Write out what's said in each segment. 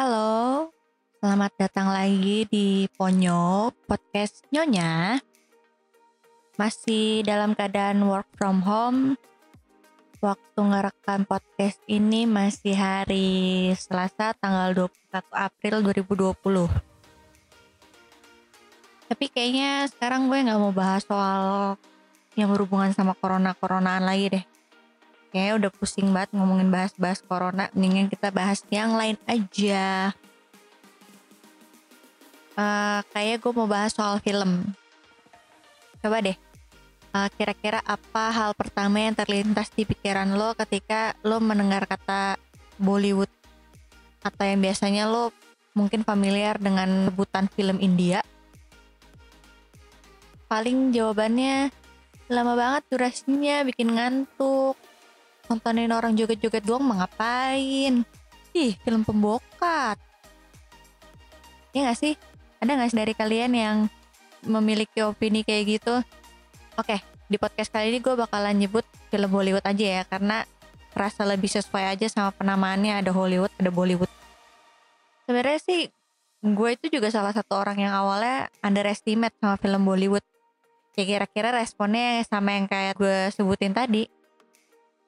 Halo, selamat datang lagi di Ponyo Podcast Nyonya. Masih dalam keadaan work from home. Waktu ngerekam podcast ini masih hari Selasa tanggal 21 April 2020. Tapi kayaknya sekarang gue nggak mau bahas soal yang berhubungan sama corona-coronaan lagi deh. Kayaknya udah pusing banget ngomongin bahas-bahas corona. Mendingan kita bahas yang lain aja. Uh, kayak gue mau bahas soal film. Coba deh. Uh, kira-kira apa hal pertama yang terlintas di pikiran lo ketika lo mendengar kata Bollywood? Atau yang biasanya lo mungkin familiar dengan sebutan film India? Paling jawabannya lama banget durasinya bikin ngantuk nontonin orang joget-joget doang mengapain ih film pembokat ya gak sih? Ada gak sih dari kalian yang memiliki opini kayak gitu? Oke di podcast kali ini gue bakalan nyebut film Bollywood aja ya karena rasa lebih sesuai aja sama penamaannya ada Hollywood ada Bollywood. Sebenarnya sih gue itu juga salah satu orang yang awalnya underestimate sama film Bollywood. Ya kira-kira responnya sama yang kayak gue sebutin tadi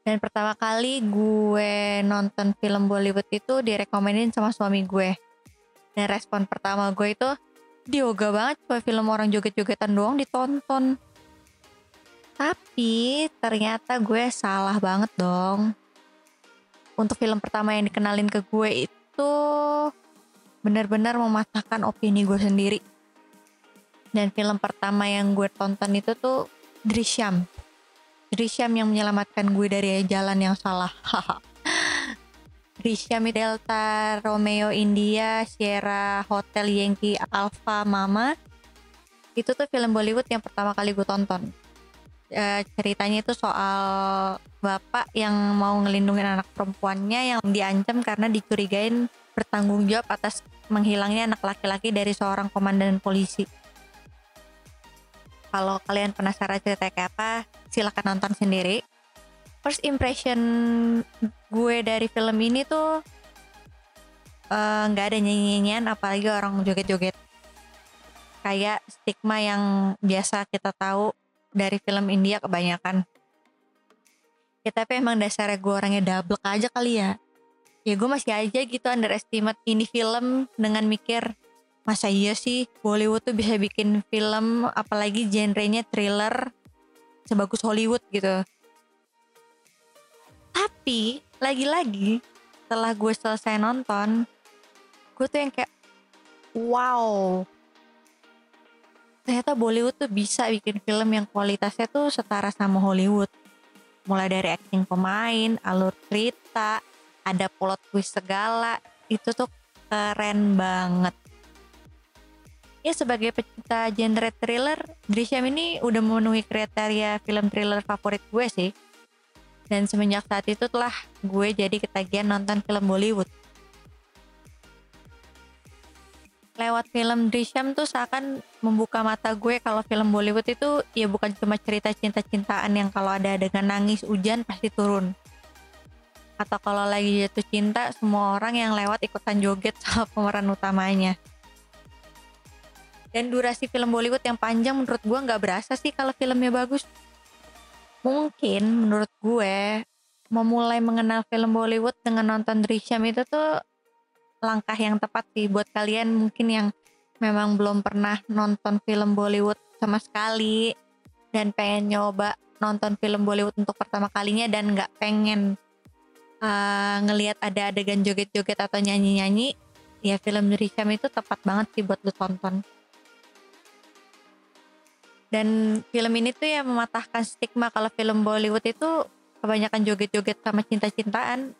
dan pertama kali gue nonton film Bollywood itu direkomendin sama suami gue. Dan respon pertama gue itu dioga banget cuma film orang joget-jogetan doang ditonton. Tapi ternyata gue salah banget dong. Untuk film pertama yang dikenalin ke gue itu benar-benar mematahkan opini gue sendiri. Dan film pertama yang gue tonton itu tuh Drishyam Drishyam yang menyelamatkan gue dari jalan yang salah. Drishyam Delta Romeo India Sierra Hotel Yankee Alpha Mama. Itu tuh film Bollywood yang pertama kali gue tonton. E, ceritanya itu soal bapak yang mau ngelindungin anak perempuannya yang diancam karena dicurigain bertanggung jawab atas menghilangnya anak laki-laki dari seorang komandan polisi kalau kalian penasaran cerita kayak apa, silahkan nonton sendiri. First impression gue dari film ini tuh eh, nggak uh, ada nyanyian apalagi orang joget-joget. Kayak stigma yang biasa kita tahu dari film India kebanyakan. Ya tapi emang dasarnya gue orangnya double aja kali ya. Ya gue masih aja gitu underestimate ini film dengan mikir masa iya sih Bollywood tuh bisa bikin film apalagi genrenya thriller sebagus Hollywood gitu. Tapi lagi-lagi setelah gue selesai nonton gue tuh yang kayak wow. Ternyata Bollywood tuh bisa bikin film yang kualitasnya tuh setara sama Hollywood. Mulai dari acting pemain alur cerita ada plot twist segala itu tuh keren banget ya sebagai pecinta genre thriller, Drishyam ini udah memenuhi kriteria film thriller favorit gue sih. Dan semenjak saat itu telah gue jadi ketagihan nonton film Bollywood. Lewat film Drishyam tuh seakan membuka mata gue kalau film Bollywood itu ya bukan cuma cerita cinta-cintaan yang kalau ada adegan nangis hujan pasti turun. Atau kalau lagi jatuh cinta semua orang yang lewat ikutan joget sama pemeran utamanya dan durasi film Bollywood yang panjang menurut gue nggak berasa sih kalau filmnya bagus. Mungkin menurut gue memulai mengenal film Bollywood dengan nonton Drishyam itu tuh langkah yang tepat sih buat kalian mungkin yang memang belum pernah nonton film Bollywood sama sekali dan pengen nyoba nonton film Bollywood untuk pertama kalinya dan nggak pengen uh, ngelihat ada adegan joget-joget atau nyanyi-nyanyi ya film Drishyam itu tepat banget sih buat lu tonton dan film ini tuh ya mematahkan stigma kalau film Bollywood itu kebanyakan joget-joget sama cinta-cintaan.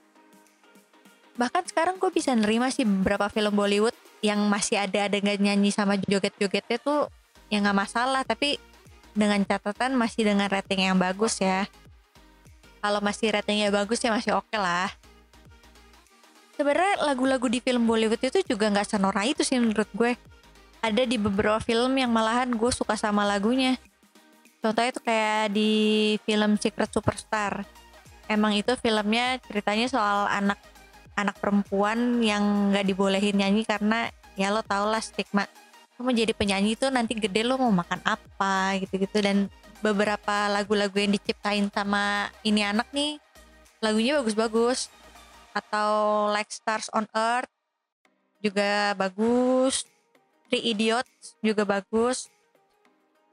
Bahkan sekarang gue bisa nerima sih beberapa film Bollywood yang masih ada adegan nyanyi sama joget-jogetnya tuh ya nggak masalah tapi dengan catatan masih dengan rating yang bagus ya. Kalau masih ratingnya bagus ya masih oke okay lah. Sebenarnya lagu-lagu di film Bollywood itu juga nggak senorai itu sih menurut gue ada di beberapa film yang malahan gue suka sama lagunya. Contohnya itu kayak di film Secret Superstar. Emang itu filmnya ceritanya soal anak anak perempuan yang nggak dibolehin nyanyi karena ya lo tau lah stigma mau jadi penyanyi tuh nanti gede lo mau makan apa gitu-gitu. Dan beberapa lagu-lagu yang diciptain sama ini anak nih lagunya bagus-bagus. Atau Like Stars on Earth juga bagus Three Idiots juga bagus.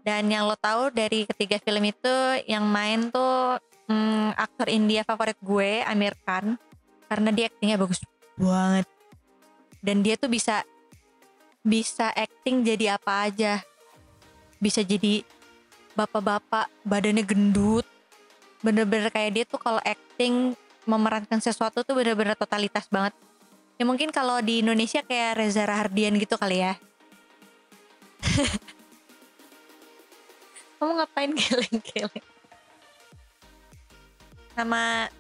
Dan yang lo tahu dari ketiga film itu yang main tuh hmm, aktor India favorit gue Amir Khan. Karena dia aktingnya bagus banget. Dan dia tuh bisa bisa acting jadi apa aja. Bisa jadi bapak-bapak badannya gendut. Bener-bener kayak dia tuh kalau acting memerankan sesuatu tuh bener-bener totalitas banget. Ya mungkin kalau di Indonesia kayak Reza Rahardian gitu kali ya kamu ngapain geleng-geleng? Sama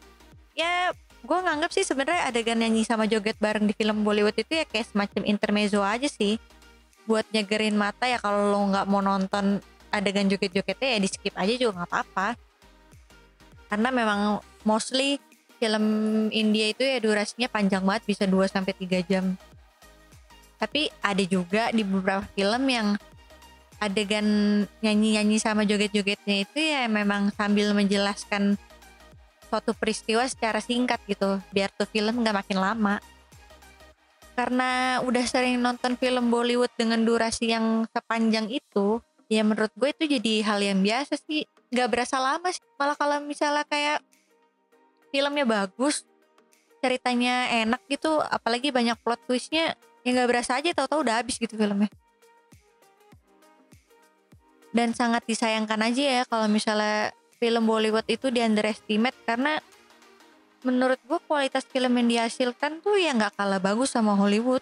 ya gue nganggap sih sebenarnya adegan nyanyi sama joget bareng di film Bollywood itu ya kayak semacam intermezzo aja sih. Buat nyegerin mata ya kalau lo nggak mau nonton adegan joget-jogetnya ya di skip aja juga nggak apa-apa. Karena memang mostly film India itu ya durasinya panjang banget bisa 2 sampai 3 jam tapi ada juga di beberapa film yang adegan nyanyi-nyanyi sama joget-jogetnya itu ya memang sambil menjelaskan suatu peristiwa secara singkat gitu biar tuh film nggak makin lama. Karena udah sering nonton film Bollywood dengan durasi yang sepanjang itu ya menurut gue itu jadi hal yang biasa sih. Nggak berasa lama sih malah kalau misalnya kayak filmnya bagus ceritanya enak gitu apalagi banyak plot twistnya ya nggak berasa aja tahu-tahu udah habis gitu filmnya. Dan sangat disayangkan aja ya kalau misalnya film Bollywood itu di underestimate karena menurut gue kualitas film yang dihasilkan tuh ya nggak kalah bagus sama Hollywood.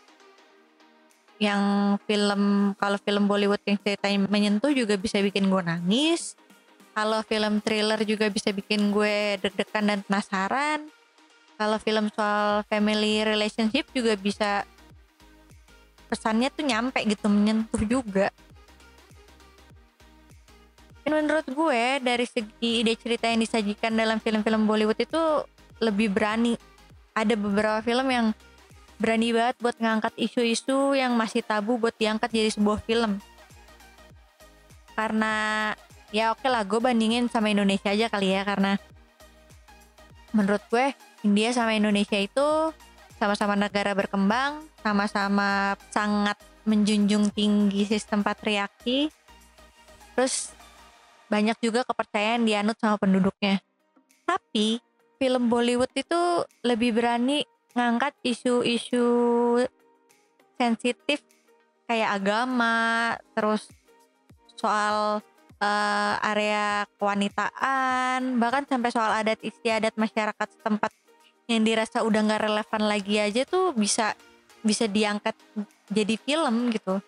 Yang film kalau film Bollywood yang ceritanya menyentuh juga bisa bikin gue nangis. Kalau film thriller juga bisa bikin gue deg-degan dan penasaran. Kalau film soal family relationship juga bisa pesannya tuh nyampe gitu menyentuh juga. Menurut gue dari segi ide cerita yang disajikan dalam film-film Bollywood itu lebih berani. Ada beberapa film yang berani banget buat ngangkat isu-isu yang masih tabu buat diangkat jadi sebuah film. Karena ya oke okay lah gue bandingin sama Indonesia aja kali ya karena menurut gue India sama Indonesia itu sama-sama negara berkembang sama-sama sangat menjunjung tinggi sistem patriarki terus banyak juga kepercayaan dianut sama penduduknya. Tapi film Bollywood itu lebih berani ngangkat isu-isu sensitif kayak agama, terus soal uh, area kewanitaan, bahkan sampai soal adat istiadat masyarakat setempat yang dirasa udah nggak relevan lagi aja tuh bisa bisa diangkat jadi film gitu.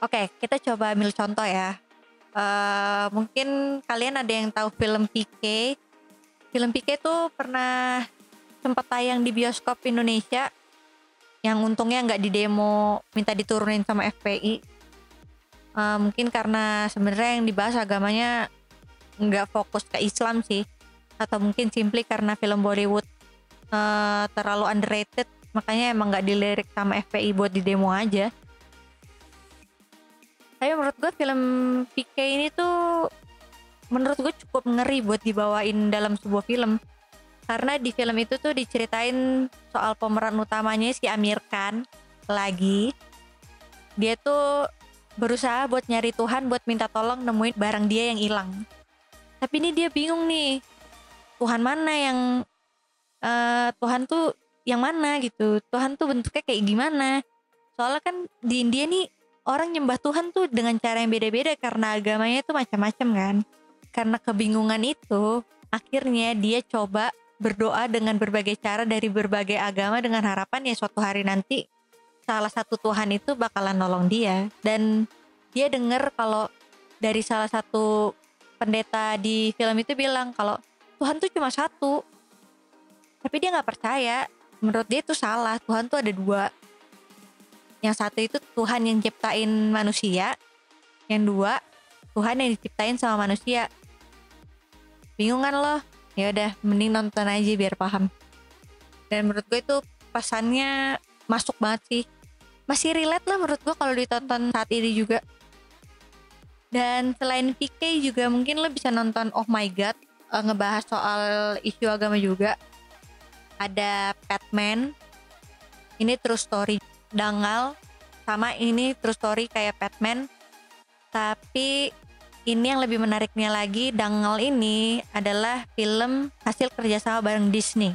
Oke, kita coba ambil contoh ya. Uh, mungkin kalian ada yang tahu film PK film PK tuh pernah sempat tayang di bioskop Indonesia. Yang untungnya nggak di demo minta diturunin sama FPI uh, eh, mungkin karena sebenarnya yang dibahas agamanya nggak fokus ke Islam sih atau mungkin simply karena film Bollywood uh, terlalu underrated makanya emang nggak dilirik sama FPI buat di demo aja. Tapi menurut gue film PK ini tuh menurut gue cukup ngeri buat dibawain dalam sebuah film. Karena di film itu tuh diceritain soal pemeran utamanya si Amir Khan lagi. Dia tuh berusaha buat nyari Tuhan buat minta tolong nemuin barang dia yang hilang. Tapi ini dia bingung nih Tuhan mana yang uh, Tuhan tuh yang mana gitu. Tuhan tuh bentuknya kayak gimana. Soalnya kan di India nih orang nyembah Tuhan tuh dengan cara yang beda-beda karena agamanya tuh macam-macam kan. Karena kebingungan itu, akhirnya dia coba berdoa dengan berbagai cara dari berbagai agama dengan harapan ya suatu hari nanti salah satu Tuhan itu bakalan nolong dia. Dan dia dengar kalau dari salah satu pendeta di film itu bilang kalau Tuhan tuh cuma satu. Tapi dia nggak percaya. Menurut dia itu salah. Tuhan tuh ada dua. Yang satu itu Tuhan yang ciptain manusia. Yang dua Tuhan yang diciptain sama manusia. Bingung kan lo? Ya udah mending nonton aja biar paham. Dan menurut gue itu pesannya masuk banget sih. Masih relate lah menurut gue kalau ditonton saat ini juga. Dan selain PK juga mungkin lo bisa nonton Oh My God uh, ngebahas soal isu agama juga. Ada Batman ini true story Dangal sama ini true story kayak Batman tapi ini yang lebih menariknya lagi Dangal ini adalah film hasil kerjasama bareng Disney.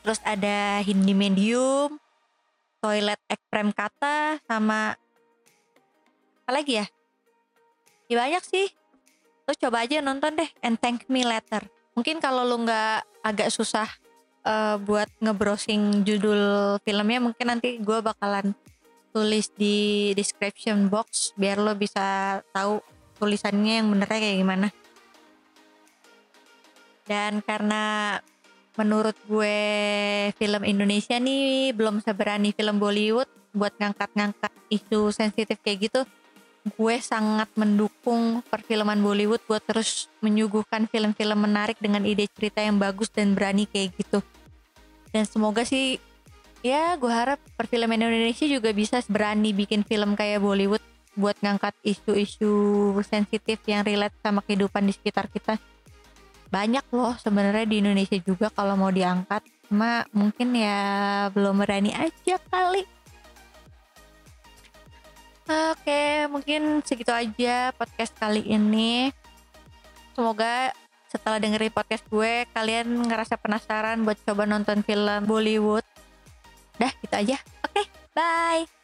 Terus ada Hindi Medium Toilet Ekprem Kata sama apa lagi ya? Ya banyak sih lo coba aja nonton deh and thank me later. Mungkin kalau lo nggak agak susah uh, buat ngebrowsing judul filmnya mungkin nanti gue bakalan tulis di description box biar lo bisa tahu tulisannya yang benernya kayak gimana. Dan karena menurut gue film Indonesia nih belum seberani film Bollywood buat ngangkat-ngangkat isu sensitif kayak gitu gue sangat mendukung perfilman Bollywood buat terus menyuguhkan film-film menarik dengan ide cerita yang bagus dan berani kayak gitu. Dan semoga sih ya gue harap perfilman Indonesia juga bisa berani bikin film kayak Bollywood buat ngangkat isu-isu sensitif yang relate sama kehidupan di sekitar kita. Banyak loh sebenarnya di Indonesia juga kalau mau diangkat, cuma mungkin ya belum berani aja kali. Oke, mungkin segitu aja podcast kali ini. Semoga setelah dengerin podcast gue, kalian ngerasa penasaran buat coba nonton film Bollywood. Dah, gitu aja. Oke, bye.